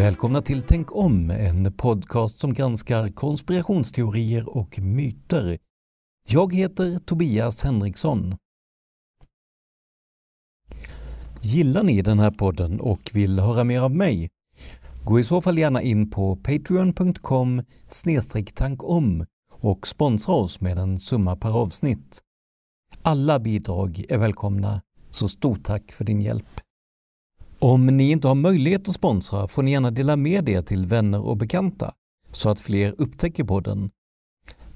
Välkomna till Tänk om, en podcast som granskar konspirationsteorier och myter. Jag heter Tobias Henriksson. Gillar ni den här podden och vill höra mer av mig? Gå i så fall gärna in på patreon.com tankom och sponsra oss med en summa per avsnitt. Alla bidrag är välkomna, så stort tack för din hjälp. Om ni inte har möjlighet att sponsra får ni gärna dela med er till vänner och bekanta så att fler upptäcker podden.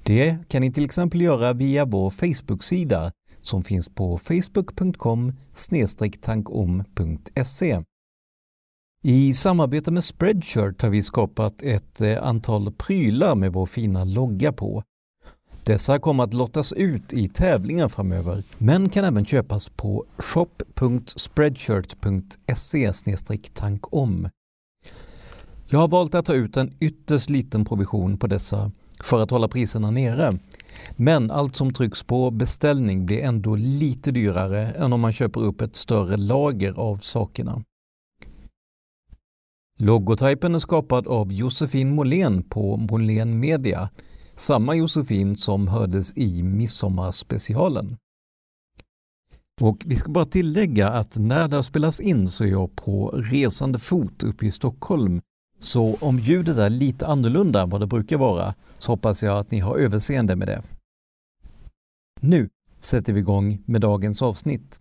Det kan ni till exempel göra via vår Facebook-sida som finns på facebook.com tankom.se. I samarbete med Spreadshirt har vi skapat ett eh, antal prylar med vår fina logga på. Dessa kommer att lottas ut i tävlingar framöver, men kan även köpas på shop.spreadshirt.se tankom. Jag har valt att ta ut en ytterst liten provision på dessa för att hålla priserna nere. Men allt som trycks på beställning blir ändå lite dyrare än om man köper upp ett större lager av sakerna. Logotypen är skapad av Josefin Måhlén på Måhlén Media samma Josefin som hördes i Midsommarspecialen. Och vi ska bara tillägga att när det spelas in så är jag på resande fot uppe i Stockholm. Så om ljudet är lite annorlunda än vad det brukar vara så hoppas jag att ni har överseende med det. Nu sätter vi igång med dagens avsnitt.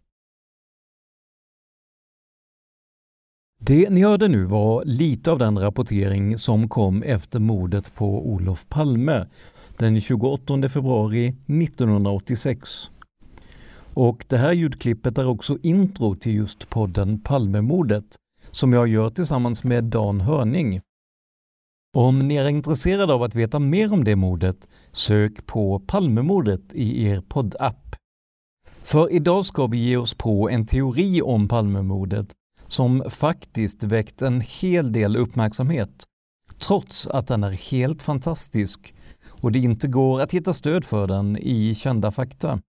Det ni hörde nu var lite av den rapportering som kom efter mordet på Olof Palme den 28 februari 1986. Och det här ljudklippet är också intro till just podden Palmemordet som jag gör tillsammans med Dan Hörning. Om ni är intresserade av att veta mer om det mordet, sök på Palmemordet i er poddapp. För idag ska vi ge oss på en teori om Palmemordet som faktiskt väckt en hel del uppmärksamhet, trots att den är helt fantastisk och det inte går att hitta stöd för den i kända fakta.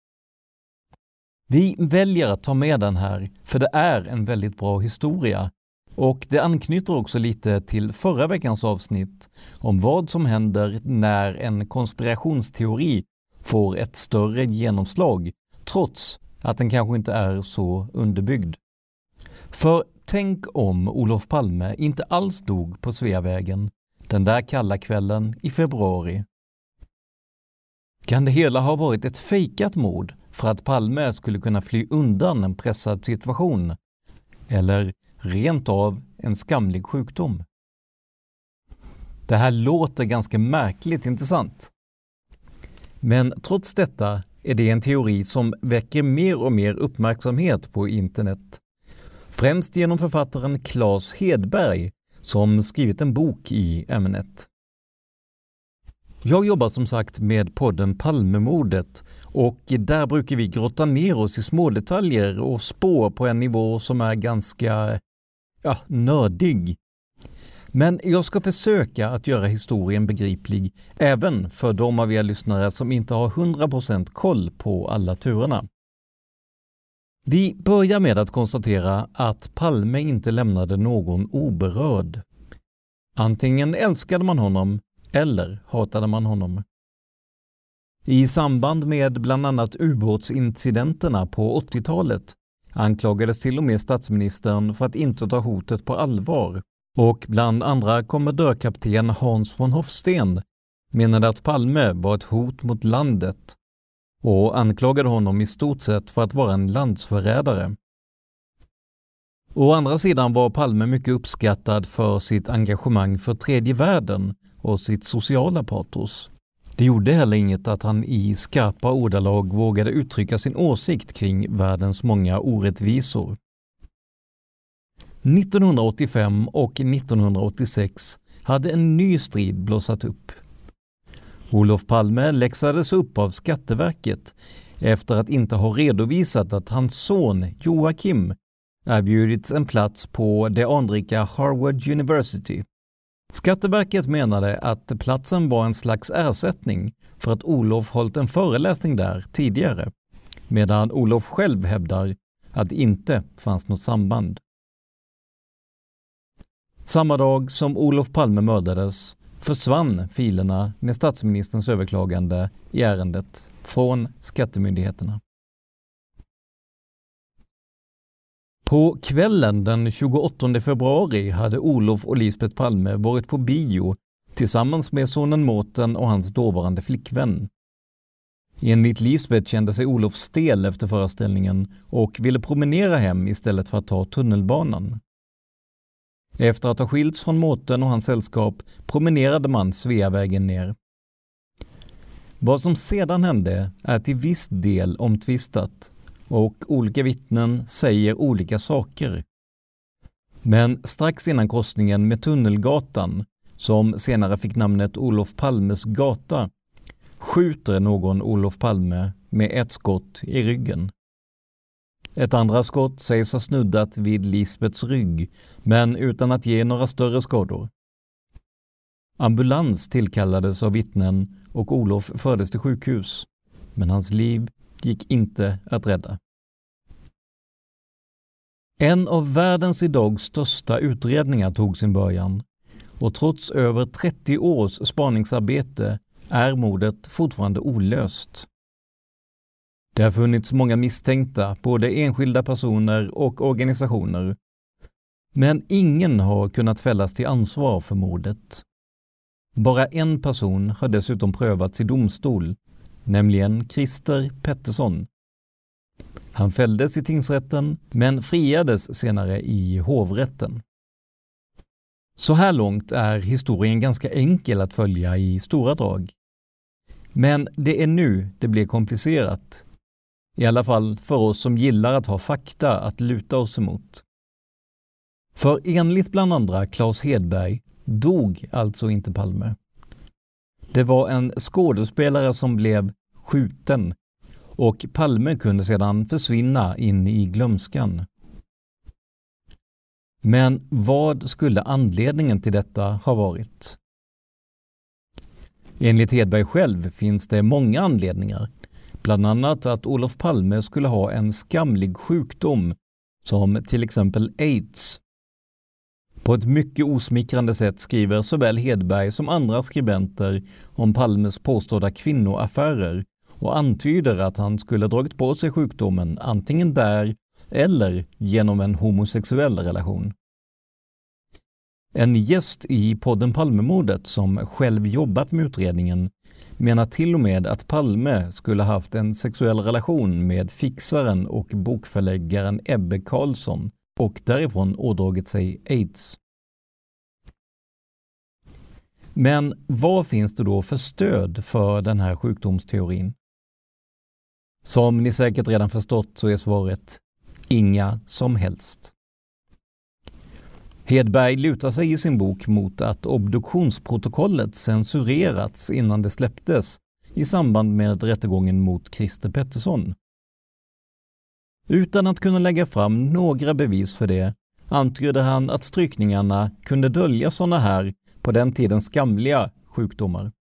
Vi väljer att ta med den här, för det är en väldigt bra historia och det anknyter också lite till förra veckans avsnitt om vad som händer när en konspirationsteori får ett större genomslag trots att den kanske inte är så underbyggd. För tänk om Olof Palme inte alls dog på Sveavägen den där kalla kvällen i februari. Kan det hela ha varit ett fejkat mord för att Palme skulle kunna fly undan en pressad situation? Eller rent av en skamlig sjukdom? Det här låter ganska märkligt inte sant? Men trots detta är det en teori som väcker mer och mer uppmärksamhet på internet. Främst genom författaren Claes Hedberg som skrivit en bok i ämnet. Jag jobbar som sagt med podden Palmemordet och där brukar vi grotta ner oss i smådetaljer och spår på en nivå som är ganska ja, nördig. Men jag ska försöka att göra historien begriplig även för de av er lyssnare som inte har 100% koll på alla turerna. Vi börjar med att konstatera att Palme inte lämnade någon oberörd. Antingen älskade man honom eller hatade man honom. I samband med bland annat ubåtsincidenterna på 80-talet anklagades till och med statsministern för att inte ta hotet på allvar och bland andra kommendörkapten Hans von Hofsten menade att Palme var ett hot mot landet och anklagade honom i stort sett för att vara en landsförrädare. Å andra sidan var Palme mycket uppskattad för sitt engagemang för tredje världen och sitt sociala patos. Det gjorde heller inget att han i skarpa ordalag vågade uttrycka sin åsikt kring världens många orättvisor. 1985 och 1986 hade en ny strid blossat upp. Olof Palme läxades upp av Skatteverket efter att inte ha redovisat att hans son Joakim erbjudits en plats på det anrika Harvard University. Skatteverket menade att platsen var en slags ersättning för att Olof hållit en föreläsning där tidigare, medan Olof själv hävdar att det inte fanns något samband. Samma dag som Olof Palme mördades försvann filerna med statsministerns överklagande i ärendet från skattemyndigheterna. På kvällen den 28 februari hade Olof och Lisbeth Palme varit på bio tillsammans med sonen Mårten och hans dåvarande flickvän. Enligt Lisbeth kände sig Olof stel efter föreställningen och ville promenera hem istället för att ta tunnelbanan. Efter att ha skilts från Mårten och hans sällskap promenerade man Sveavägen ner. Vad som sedan hände är till viss del omtvistat och olika vittnen säger olika saker. Men strax innan korsningen med Tunnelgatan, som senare fick namnet Olof Palmes gata, skjuter någon Olof Palme med ett skott i ryggen. Ett andra skott sägs ha snuddat vid Lisbets rygg, men utan att ge några större skador. Ambulans tillkallades av vittnen och Olof fördes till sjukhus, men hans liv gick inte att rädda. En av världens idag största utredningar tog sin början och trots över 30 års spaningsarbete är mordet fortfarande olöst. Det har funnits många misstänkta, både enskilda personer och organisationer. Men ingen har kunnat fällas till ansvar för mordet. Bara en person har dessutom prövats i domstol, nämligen Christer Pettersson. Han fälldes i tingsrätten, men friades senare i hovrätten. Så här långt är historien ganska enkel att följa i stora drag. Men det är nu det blir komplicerat i alla fall för oss som gillar att ha fakta att luta oss emot. För enligt bland andra Claes Hedberg dog alltså inte Palme. Det var en skådespelare som blev skjuten och Palme kunde sedan försvinna in i glömskan. Men vad skulle anledningen till detta ha varit? Enligt Hedberg själv finns det många anledningar Bland annat att Olof Palme skulle ha en skamlig sjukdom som till exempel aids. På ett mycket osmickrande sätt skriver såväl Hedberg som andra skribenter om Palmes påstådda kvinnoaffärer och antyder att han skulle dragit på sig sjukdomen antingen där eller genom en homosexuell relation. En gäst i podden Palmemordet som själv jobbat med utredningen menar till och med att Palme skulle haft en sexuell relation med fixaren och bokförläggaren Ebbe Carlsson och därifrån ådragit sig aids. Men vad finns det då för stöd för den här sjukdomsteorin? Som ni säkert redan förstått så är svaret inga som helst. Hedberg lutar sig i sin bok mot att obduktionsprotokollet censurerats innan det släpptes i samband med rättegången mot Christer Pettersson. Utan att kunna lägga fram några bevis för det antyder han att strykningarna kunde dölja sådana här, på den tiden skamliga, sjukdomar.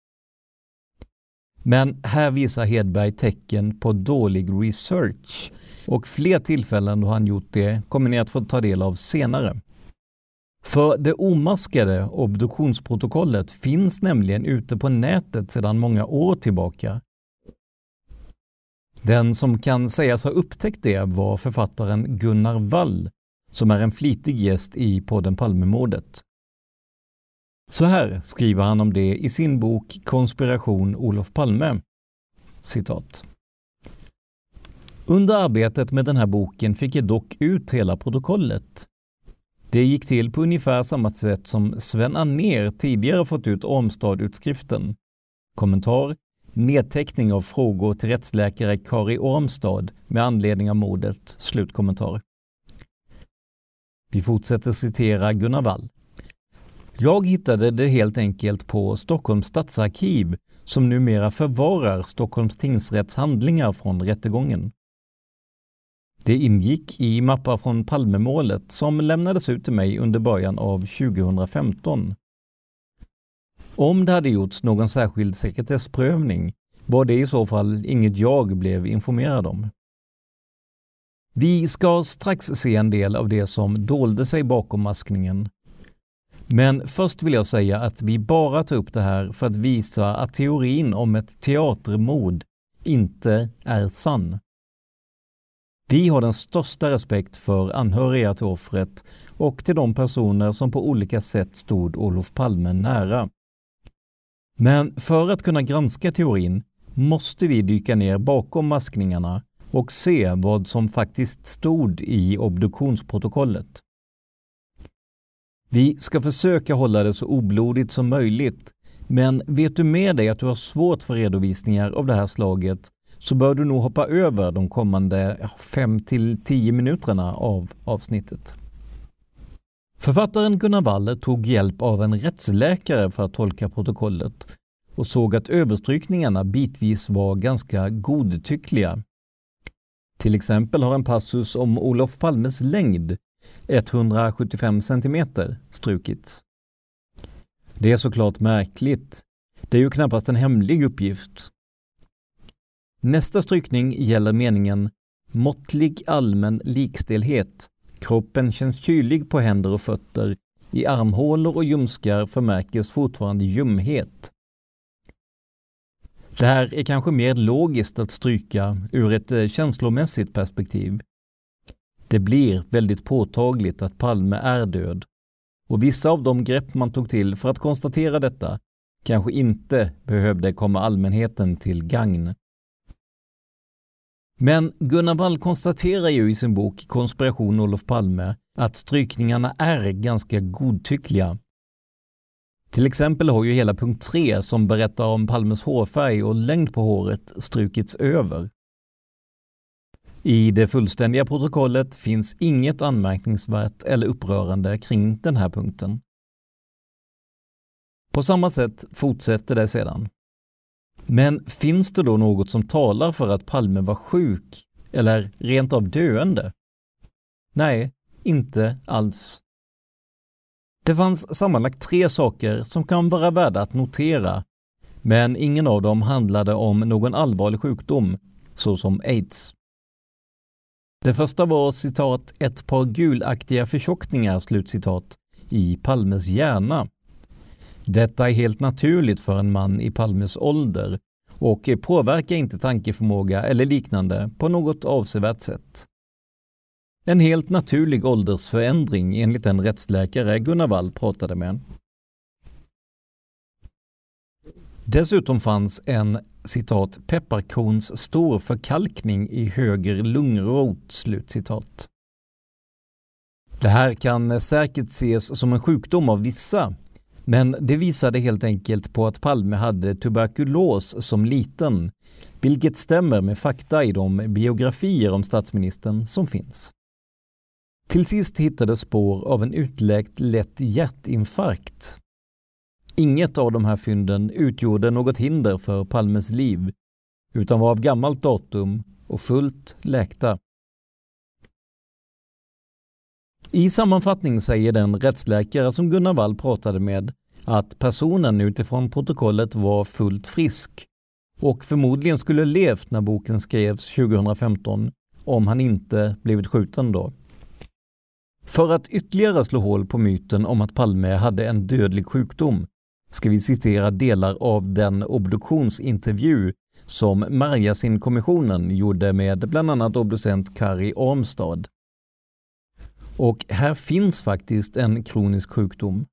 Men här visar Hedberg tecken på dålig research och fler tillfällen då han gjort det kommer ni att få ta del av senare. För det omaskade obduktionsprotokollet finns nämligen ute på nätet sedan många år tillbaka. Den som kan sägas ha upptäckt det var författaren Gunnar Wall som är en flitig gäst i podden Palmemordet. Så här skriver han om det i sin bok Konspiration Olof Palme. Citat. Under arbetet med den här boken fick jag dock ut hela protokollet. Det gick till på ungefär samma sätt som Sven Anér tidigare fått ut Ormstad-utskriften. Kommentar Nedteckning av frågor till rättsläkare Kari Ormstad med anledning av mordet. Slutkommentar. Vi fortsätter citera Gunnar Wall. Jag hittade det helt enkelt på Stockholms stadsarkiv som numera förvarar Stockholms tingsrätts handlingar från rättegången. Det ingick i mappar från Palmemålet som lämnades ut till mig under början av 2015. Om det hade gjorts någon särskild sekretessprövning var det i så fall inget jag blev informerad om. Vi ska strax se en del av det som dolde sig bakom maskningen. Men först vill jag säga att vi bara tar upp det här för att visa att teorin om ett teatermord inte är sann. Vi har den största respekt för anhöriga till offret och till de personer som på olika sätt stod Olof Palme nära. Men för att kunna granska teorin måste vi dyka ner bakom maskningarna och se vad som faktiskt stod i obduktionsprotokollet. Vi ska försöka hålla det så oblodigt som möjligt, men vet du med dig att du har svårt för redovisningar av det här slaget så bör du nog hoppa över de kommande 5 till 10 minuterna av avsnittet. Författaren Gunnar Waller tog hjälp av en rättsläkare för att tolka protokollet och såg att överstrykningarna bitvis var ganska godtyckliga. Till exempel har en passus om Olof Palmes längd, 175 cm, strukits. Det är såklart märkligt. Det är ju knappast en hemlig uppgift Nästa strykning gäller meningen måttlig allmän likstelhet. Kroppen känns kylig på händer och fötter. I armhålor och ljumskar förmärkes fortfarande ljumhet. Det här är kanske mer logiskt att stryka ur ett eh, känslomässigt perspektiv. Det blir väldigt påtagligt att Palme är död och vissa av de grepp man tog till för att konstatera detta kanske inte behövde komma allmänheten till gagn. Men Gunnar Wall konstaterar ju i sin bok Konspiration Olof Palme att strykningarna är ganska godtyckliga. Till exempel har ju hela punkt 3 som berättar om Palmes hårfärg och längd på håret strukits över. I det fullständiga protokollet finns inget anmärkningsvärt eller upprörande kring den här punkten. På samma sätt fortsätter det sedan. Men finns det då något som talar för att Palme var sjuk eller rent av döende? Nej, inte alls. Det fanns sammanlagt tre saker som kan vara värda att notera, men ingen av dem handlade om någon allvarlig sjukdom, såsom aids. Det första var citat ”ett par gulaktiga förtjockningar” slutcitat, i Palmes hjärna detta är helt naturligt för en man i Palmes ålder och påverkar inte tankeförmåga eller liknande på något avsevärt sätt. En helt naturlig åldersförändring enligt den rättsläkare Gunnar Wall pratade med. Dessutom fanns en citat pepparkorns stor förkalkning i höger lungrot. Slutcitat. Det här kan säkert ses som en sjukdom av vissa, men det visade helt enkelt på att Palme hade tuberkulos som liten, vilket stämmer med fakta i de biografier om statsministern som finns. Till sist hittades spår av en utläkt lätt hjärtinfarkt. Inget av de här fynden utgjorde något hinder för Palmes liv, utan var av gammalt datum och fullt läkta. I sammanfattning säger den rättsläkare som Gunnar Wall pratade med att personen utifrån protokollet var fullt frisk och förmodligen skulle levt när boken skrevs 2015 om han inte blivit skjuten då. För att ytterligare slå hål på myten om att Palme hade en dödlig sjukdom ska vi citera delar av den obduktionsintervju som Marjasin-kommissionen gjorde med bland annat obducent Kari Armstad. Och här finns faktiskt en kronisk sjukdom.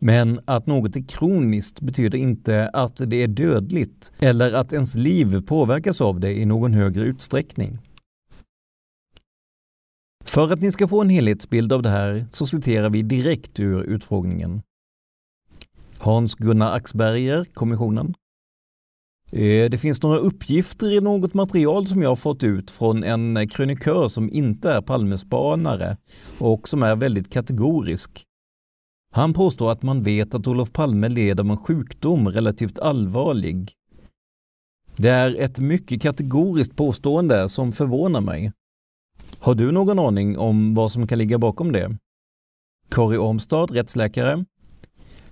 Men att något är kroniskt betyder inte att det är dödligt eller att ens liv påverkas av det i någon högre utsträckning. För att ni ska få en helhetsbild av det här så citerar vi direkt ur utfrågningen. Hans-Gunnar Axberger, kommissionen. Eh, det finns några uppgifter i något material som jag har fått ut från en krönikör som inte är Palmespanare och som är väldigt kategorisk. Han påstår att man vet att Olof Palme led av en sjukdom relativt allvarlig. Det är ett mycket kategoriskt påstående som förvånar mig. Har du någon aning om vad som kan ligga bakom det? Kari Ormstad, rättsläkare.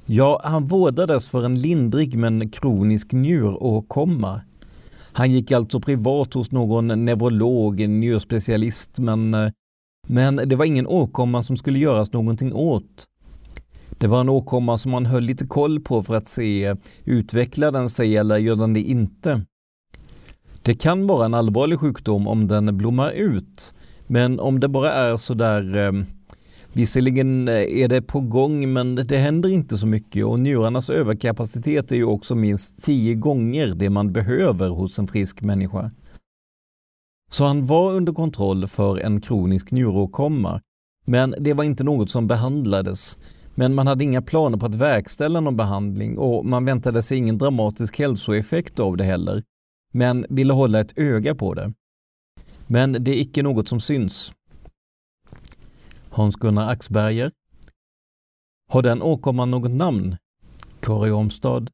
Ja, han vårdades för en lindrig men kronisk njuråkomma. Han gick alltså privat hos någon neurolog, en njurspecialist, men, men det var ingen åkomma som skulle göras någonting åt. Det var en åkomma som man höll lite koll på för att se, utvecklar den sig eller gör den det inte? Det kan vara en allvarlig sjukdom om den blommar ut, men om det bara är sådär eh, Visserligen eh, är det på gång men det händer inte så mycket och njurarnas överkapacitet är ju också minst tio gånger det man behöver hos en frisk människa. Så han var under kontroll för en kronisk njuråkomma. Men det var inte något som behandlades. Men man hade inga planer på att verkställa någon behandling och man väntade sig ingen dramatisk hälsoeffekt av det heller. Men ville hålla ett öga på det. Men det är icke något som syns. Hans-Gunnar Axberger. Har den åkomman något namn? Kari Omstad.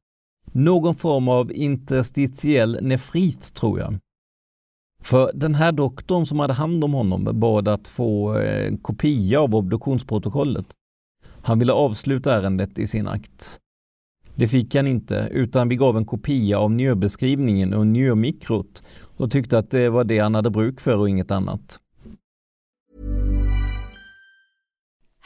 Någon form av interstitiell nefrit tror jag. För den här doktorn som hade hand om honom bad att få en kopia av obduktionsprotokollet. Han ville avsluta ärendet i sin akt. Det fick han inte, utan vi gav en kopia av njöbeskrivningen och njurmikrot och tyckte att det var det han hade bruk för och inget annat.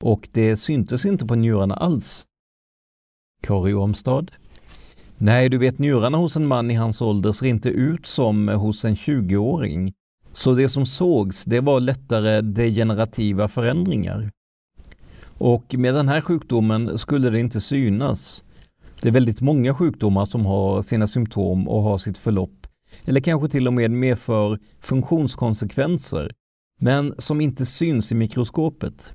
och det syntes inte på njurarna alls. Kari Omstad Nej, du vet njurarna hos en man i hans ålder ser inte ut som hos en 20-åring. Så det som sågs, det var lättare degenerativa förändringar. Och med den här sjukdomen skulle det inte synas. Det är väldigt många sjukdomar som har sina symptom och har sitt förlopp, eller kanske till och med medför funktionskonsekvenser, men som inte syns i mikroskopet.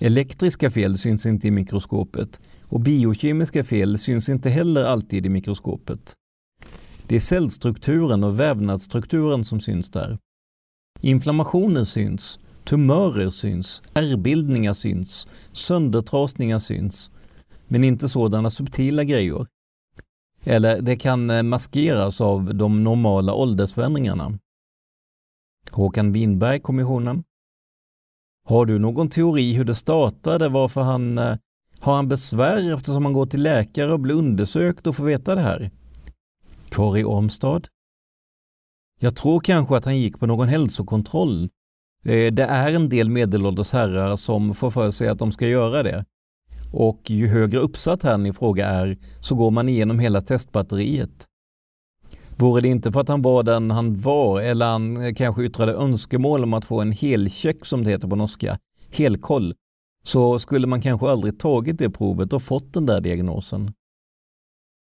Elektriska fel syns inte i mikroskopet och biokemiska fel syns inte heller alltid i mikroskopet. Det är cellstrukturen och vävnadsstrukturen som syns där. Inflammationer syns, tumörer syns, ärrbildningar syns, söndertrasningar syns, men inte sådana subtila grejer. Eller det kan eh, maskeras av de normala åldersförändringarna. Håkan Winberg, kommissionen. Har du någon teori hur det startade? Varför han eh, har han besvär eftersom han går till läkare och blir undersökt och får veta det här? Kari Ormstad? Jag tror kanske att han gick på någon hälsokontroll. Eh, det är en del medelålders herrar som får för sig att de ska göra det. Och ju högre uppsatt herren i fråga är så går man igenom hela testbatteriet. Vore det inte för att han var den han var eller han eh, kanske yttrade önskemål om att få en helcheck som det heter på norska, helkoll, så skulle man kanske aldrig tagit det provet och fått den där diagnosen.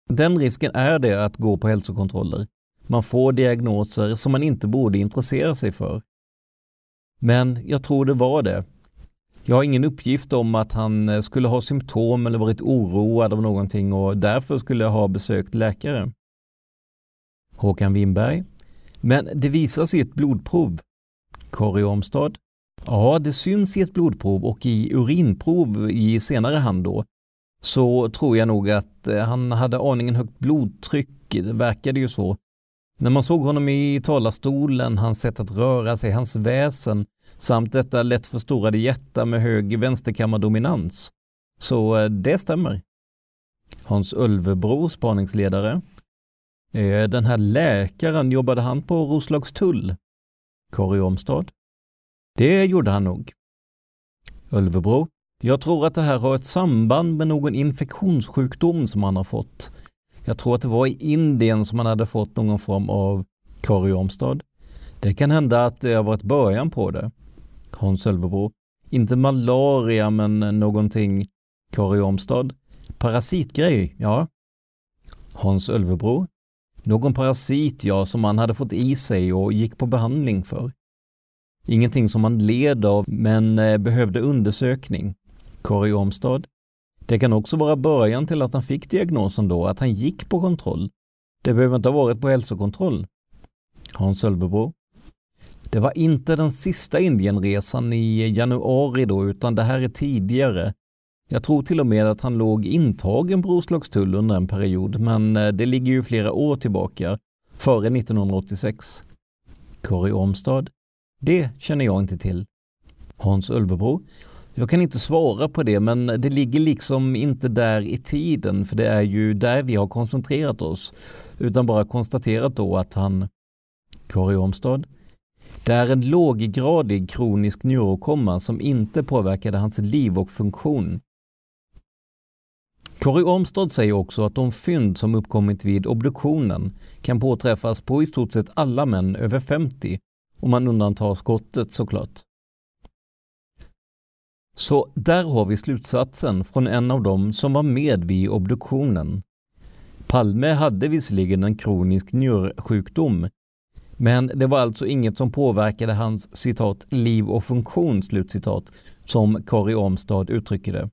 Den risken är det att gå på hälsokontroller. Man får diagnoser som man inte borde intressera sig för. Men jag tror det var det. Jag har ingen uppgift om att han eh, skulle ha symptom eller varit oroad av någonting och därför skulle ha besökt läkare. Håkan Winberg. Men det visas i ett blodprov. Kari Omstad. Ja, det syns i ett blodprov och i urinprov i senare hand då. Så tror jag nog att eh, han hade aningen högt blodtryck, det verkade ju så. När man såg honom i talarstolen, hans sätt att röra sig, hans väsen samt detta lätt förstorade hjärta med hög vänsterkammardominans. Så eh, det stämmer. Hans Ölvebro, spaningsledare. Eh, den här läkaren, jobbade han på Roslagstull? Kari Omstad? Det gjorde han nog. Ölvebro? Jag tror att det här har ett samband med någon infektionssjukdom som han har fått. Jag tror att det var i Indien som han hade fått någon form av Kari Omstad. Det kan hända att det har varit början på det. Hans Ölvebro. Inte malaria, men någonting Kari Omstad. Parasitgrej, ja. Hans Ölvebro. Någon parasit, ja, som han hade fått i sig och gick på behandling för. Ingenting som han led av, men eh, behövde undersökning. Kari Ormstad. Det kan också vara början till att han fick diagnosen då, att han gick på kontroll. Det behöver inte ha varit på hälsokontroll. Hans Ölvebro. Det var inte den sista Indienresan i januari då, utan det här är tidigare. Jag tror till och med att han låg intagen på Roslagstull under en period, men eh, det ligger ju flera år tillbaka, före 1986. Kari Ormstad. Det känner jag inte till. Hans Ölvebro. Jag kan inte svara på det, men det ligger liksom inte där i tiden, för det är ju där vi har koncentrerat oss, utan bara konstaterat då att han, Kari Ormstad, det är en låggradig kronisk neurokomma som inte påverkade hans liv och funktion. Kari Ormstad säger också att de fynd som uppkommit vid obduktionen kan påträffas på i stort sett alla män över 50, om man undantar skottet såklart. Så där har vi slutsatsen från en av dem som var med vid obduktionen. Palme hade visserligen en kronisk njursjukdom, men det var alltså inget som påverkade hans citat liv och funktion, slutcitat, som Kari Ormstad uttrycker det.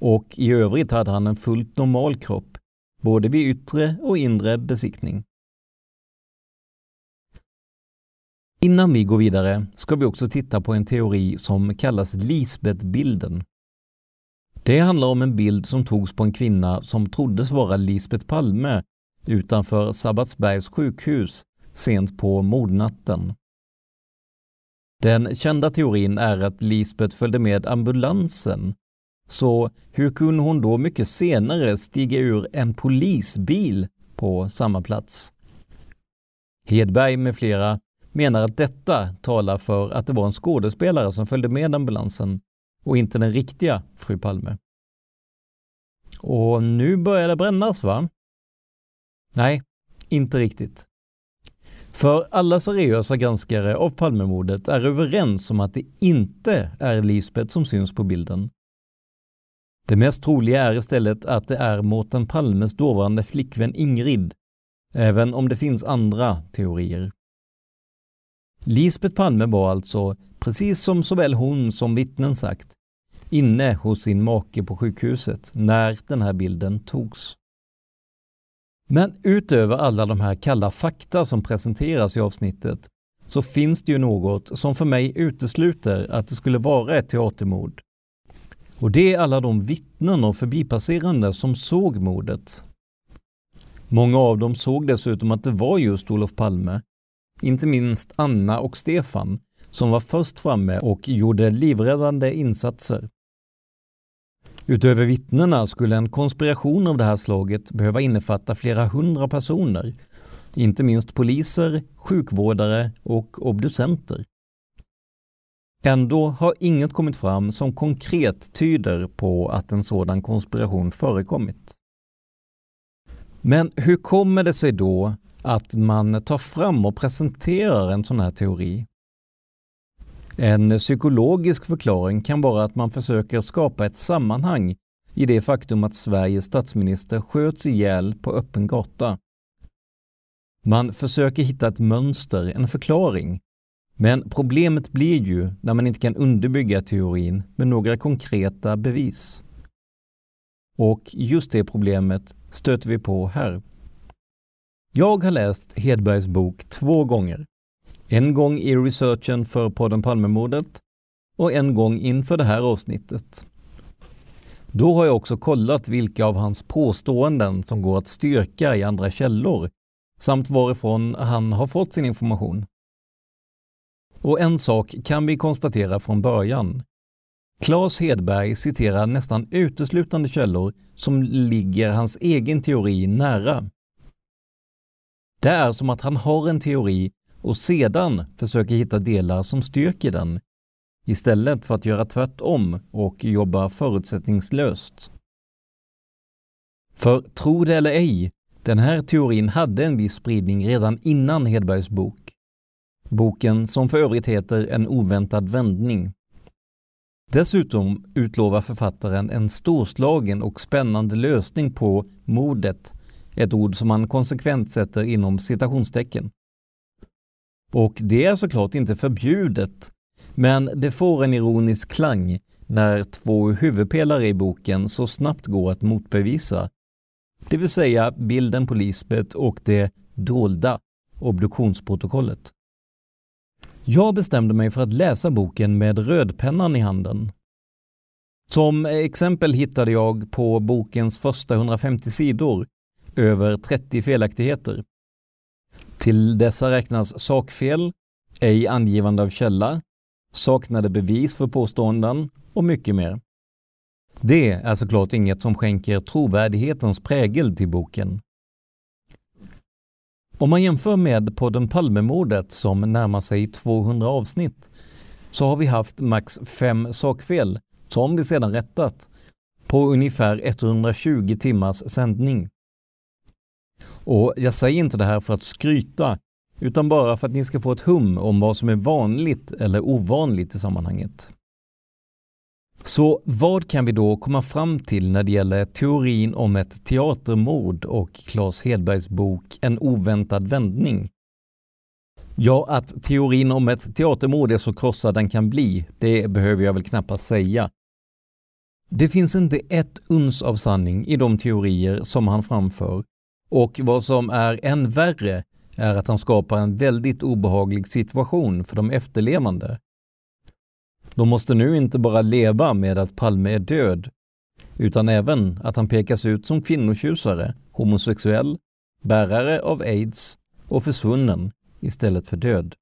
Och i övrigt hade han en fullt normal kropp, både vid yttre och inre besiktning. Innan vi går vidare ska vi också titta på en teori som kallas Lisbeth-bilden. Det handlar om en bild som togs på en kvinna som troddes vara Lisbeth Palme utanför Sabbatsbergs sjukhus sent på mordnatten. Den kända teorin är att Lisbeth följde med ambulansen, så hur kunde hon då mycket senare stiga ur en polisbil på samma plats? Hedberg med flera menar att detta talar för att det var en skådespelare som följde med ambulansen och inte den riktiga fru Palme. Och nu börjar det brännas va? Nej, inte riktigt. För alla seriösa granskare av Palmemordet är överens om att det inte är Lisbeth som syns på bilden. Det mest troliga är istället att det är Mårten Palmes dåvarande flickvän Ingrid, även om det finns andra teorier. Lisbeth Palme var alltså, precis som såväl hon som vittnen sagt, inne hos sin make på sjukhuset när den här bilden togs. Men utöver alla de här kalla fakta som presenteras i avsnittet så finns det ju något som för mig utesluter att det skulle vara ett teatermord. Och det är alla de vittnen och förbipasserande som såg mordet. Många av dem såg dessutom att det var just Olof Palme inte minst Anna och Stefan, som var först framme och gjorde livräddande insatser. Utöver vittnena skulle en konspiration av det här slaget behöva innefatta flera hundra personer, inte minst poliser, sjukvårdare och obducenter. Ändå har inget kommit fram som konkret tyder på att en sådan konspiration förekommit. Men hur kommer det sig då att man tar fram och presenterar en sån här teori. En psykologisk förklaring kan vara att man försöker skapa ett sammanhang i det faktum att Sveriges statsminister sköts ihjäl på öppen gata. Man försöker hitta ett mönster, en förklaring. Men problemet blir ju när man inte kan underbygga teorin med några konkreta bevis. Och just det problemet stöter vi på här. Jag har läst Hedbergs bok två gånger. En gång i researchen för podden Palmemordet och en gång inför det här avsnittet. Då har jag också kollat vilka av hans påståenden som går att styrka i andra källor samt varifrån han har fått sin information. Och en sak kan vi konstatera från början. Claes Hedberg citerar nästan uteslutande källor som ligger hans egen teori nära. Det är som att han har en teori och sedan försöker hitta delar som styrker den istället för att göra tvärtom och jobba förutsättningslöst. För tro det eller ej, den här teorin hade en viss spridning redan innan Hedbergs bok. Boken som för övrigt heter En oväntad vändning. Dessutom utlovar författaren en storslagen och spännande lösning på mordet ett ord som man konsekvent sätter inom citationstecken. Och det är såklart inte förbjudet, men det får en ironisk klang när två huvudpelare i boken så snabbt går att motbevisa. Det vill säga bilden på Lisbeth och det dolda obduktionsprotokollet. Jag bestämde mig för att läsa boken med rödpennan i handen. Som exempel hittade jag på bokens första 150 sidor över 30 felaktigheter. Till dessa räknas sakfel, ej angivande av källa, saknade bevis för påståenden och mycket mer. Det är såklart inget som skänker trovärdighetens prägel till boken. Om man jämför med podden Palmemordet som närmar sig 200 avsnitt så har vi haft max fem sakfel, som vi sedan rättat, på ungefär 120 timmars sändning. Och jag säger inte det här för att skryta, utan bara för att ni ska få ett hum om vad som är vanligt eller ovanligt i sammanhanget. Så vad kan vi då komma fram till när det gäller teorin om ett teatermord och Claes Hedbergs bok En oväntad vändning? Ja, att teorin om ett teatermord är så krossad den kan bli, det behöver jag väl knappast säga. Det finns inte ett uns av sanning i de teorier som han framför och vad som är än värre är att han skapar en väldigt obehaglig situation för de efterlevande. De måste nu inte bara leva med att Palme är död, utan även att han pekas ut som kvinnotjusare, homosexuell, bärare av aids och försvunnen istället för död.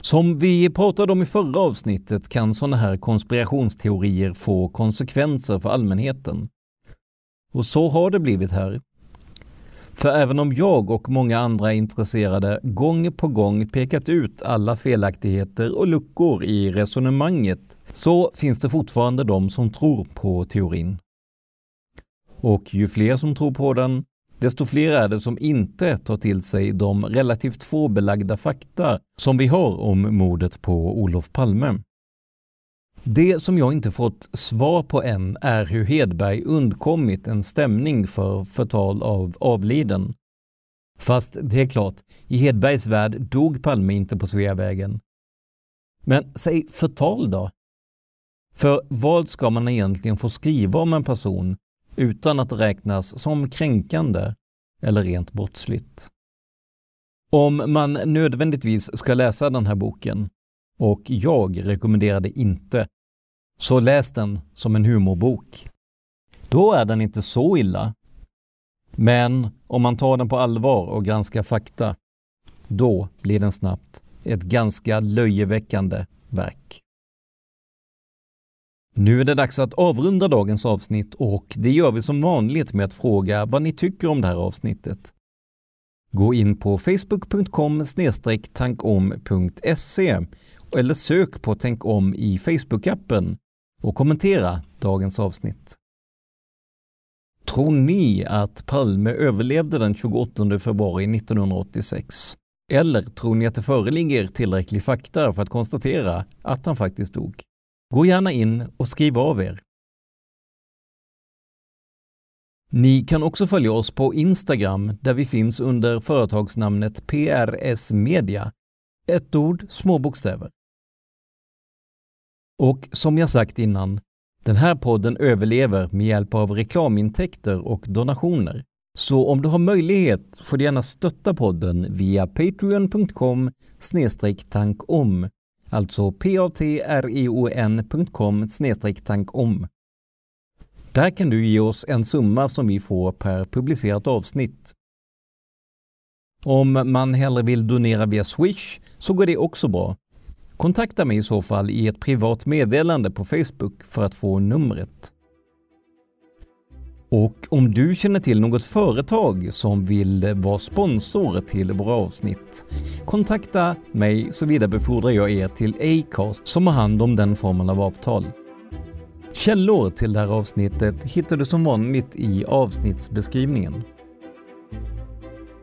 Som vi pratade om i förra avsnittet kan sådana här konspirationsteorier få konsekvenser för allmänheten. Och så har det blivit här. För även om jag och många andra intresserade gång på gång pekat ut alla felaktigheter och luckor i resonemanget så finns det fortfarande de som tror på teorin. Och ju fler som tror på den, desto fler är det som inte tar till sig de relativt få belagda fakta som vi har om mordet på Olof Palme. Det som jag inte fått svar på än är hur Hedberg undkommit en stämning för förtal av avliden. Fast det är klart, i Hedbergs värld dog Palme inte på Sveavägen. Men säg förtal då? För vad ska man egentligen få skriva om en person utan att det räknas som kränkande eller rent brottsligt? Om man nödvändigtvis ska läsa den här boken och jag rekommenderar det inte. Så läs den som en humorbok. Då är den inte så illa. Men om man tar den på allvar och granskar fakta, då blir den snabbt ett ganska löjeväckande verk. Nu är det dags att avrunda dagens avsnitt och det gör vi som vanligt med att fråga vad ni tycker om det här avsnittet. Gå in på facebook.com tankom.se eller sök på Tänk om i Facebook-appen och kommentera dagens avsnitt. Tror ni att Palme överlevde den 28 februari 1986? Eller tror ni att det föreligger tillräcklig fakta för att konstatera att han faktiskt dog? Gå gärna in och skriv av er. Ni kan också följa oss på Instagram där vi finns under företagsnamnet PRS Media. Ett ord, små bokstäver. Och som jag sagt innan, den här podden överlever med hjälp av reklamintäkter och donationer. Så om du har möjlighet får du gärna stötta podden via patreon.com tankom, alltså patreon.com tankom. Där kan du ge oss en summa som vi får per publicerat avsnitt. Om man hellre vill donera via Swish så går det också bra. Kontakta mig i så fall i ett privat meddelande på Facebook för att få numret. Och om du känner till något företag som vill vara sponsor till våra avsnitt, kontakta mig så vidarebefordrar jag er till Acast som har hand om den formen av avtal. Källor till det här avsnittet hittar du som vanligt i avsnittsbeskrivningen.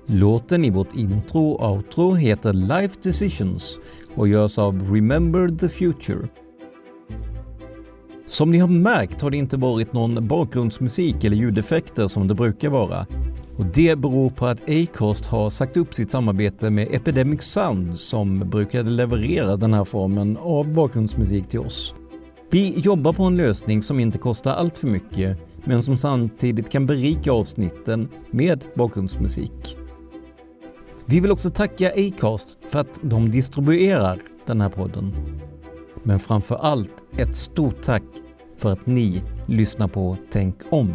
Låten i vårt intro och outro heter Life Decisions och görs av Remember the Future. Som ni har märkt har det inte varit någon bakgrundsmusik eller ljudeffekter som det brukar vara. Och Det beror på att Acast har sagt upp sitt samarbete med Epidemic Sound som brukade leverera den här formen av bakgrundsmusik till oss. Vi jobbar på en lösning som inte kostar allt för mycket men som samtidigt kan berika avsnitten med bakgrundsmusik. Vi vill också tacka Acast för att de distribuerar den här podden. Men framför allt ett stort tack för att ni lyssnar på Tänk om.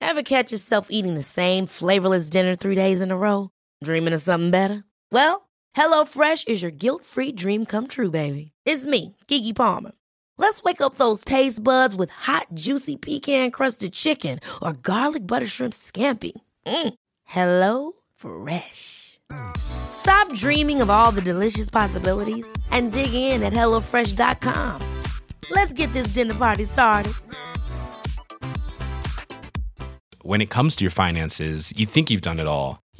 Ever catch yourself eating the same flavorless dinner three days in a row? Dreaming of something better? Well, HelloFresh is your guilt-free dream come true, baby. It's me, Gigi Palmer. Let's wake up those taste buds with hot, juicy pecan-crusted chicken or garlic butter shrimp scampi. Mm. Hello Fresh. Stop dreaming of all the delicious possibilities and dig in at HelloFresh.com. Let's get this dinner party started. when it comes to your finances, you think you've done it all.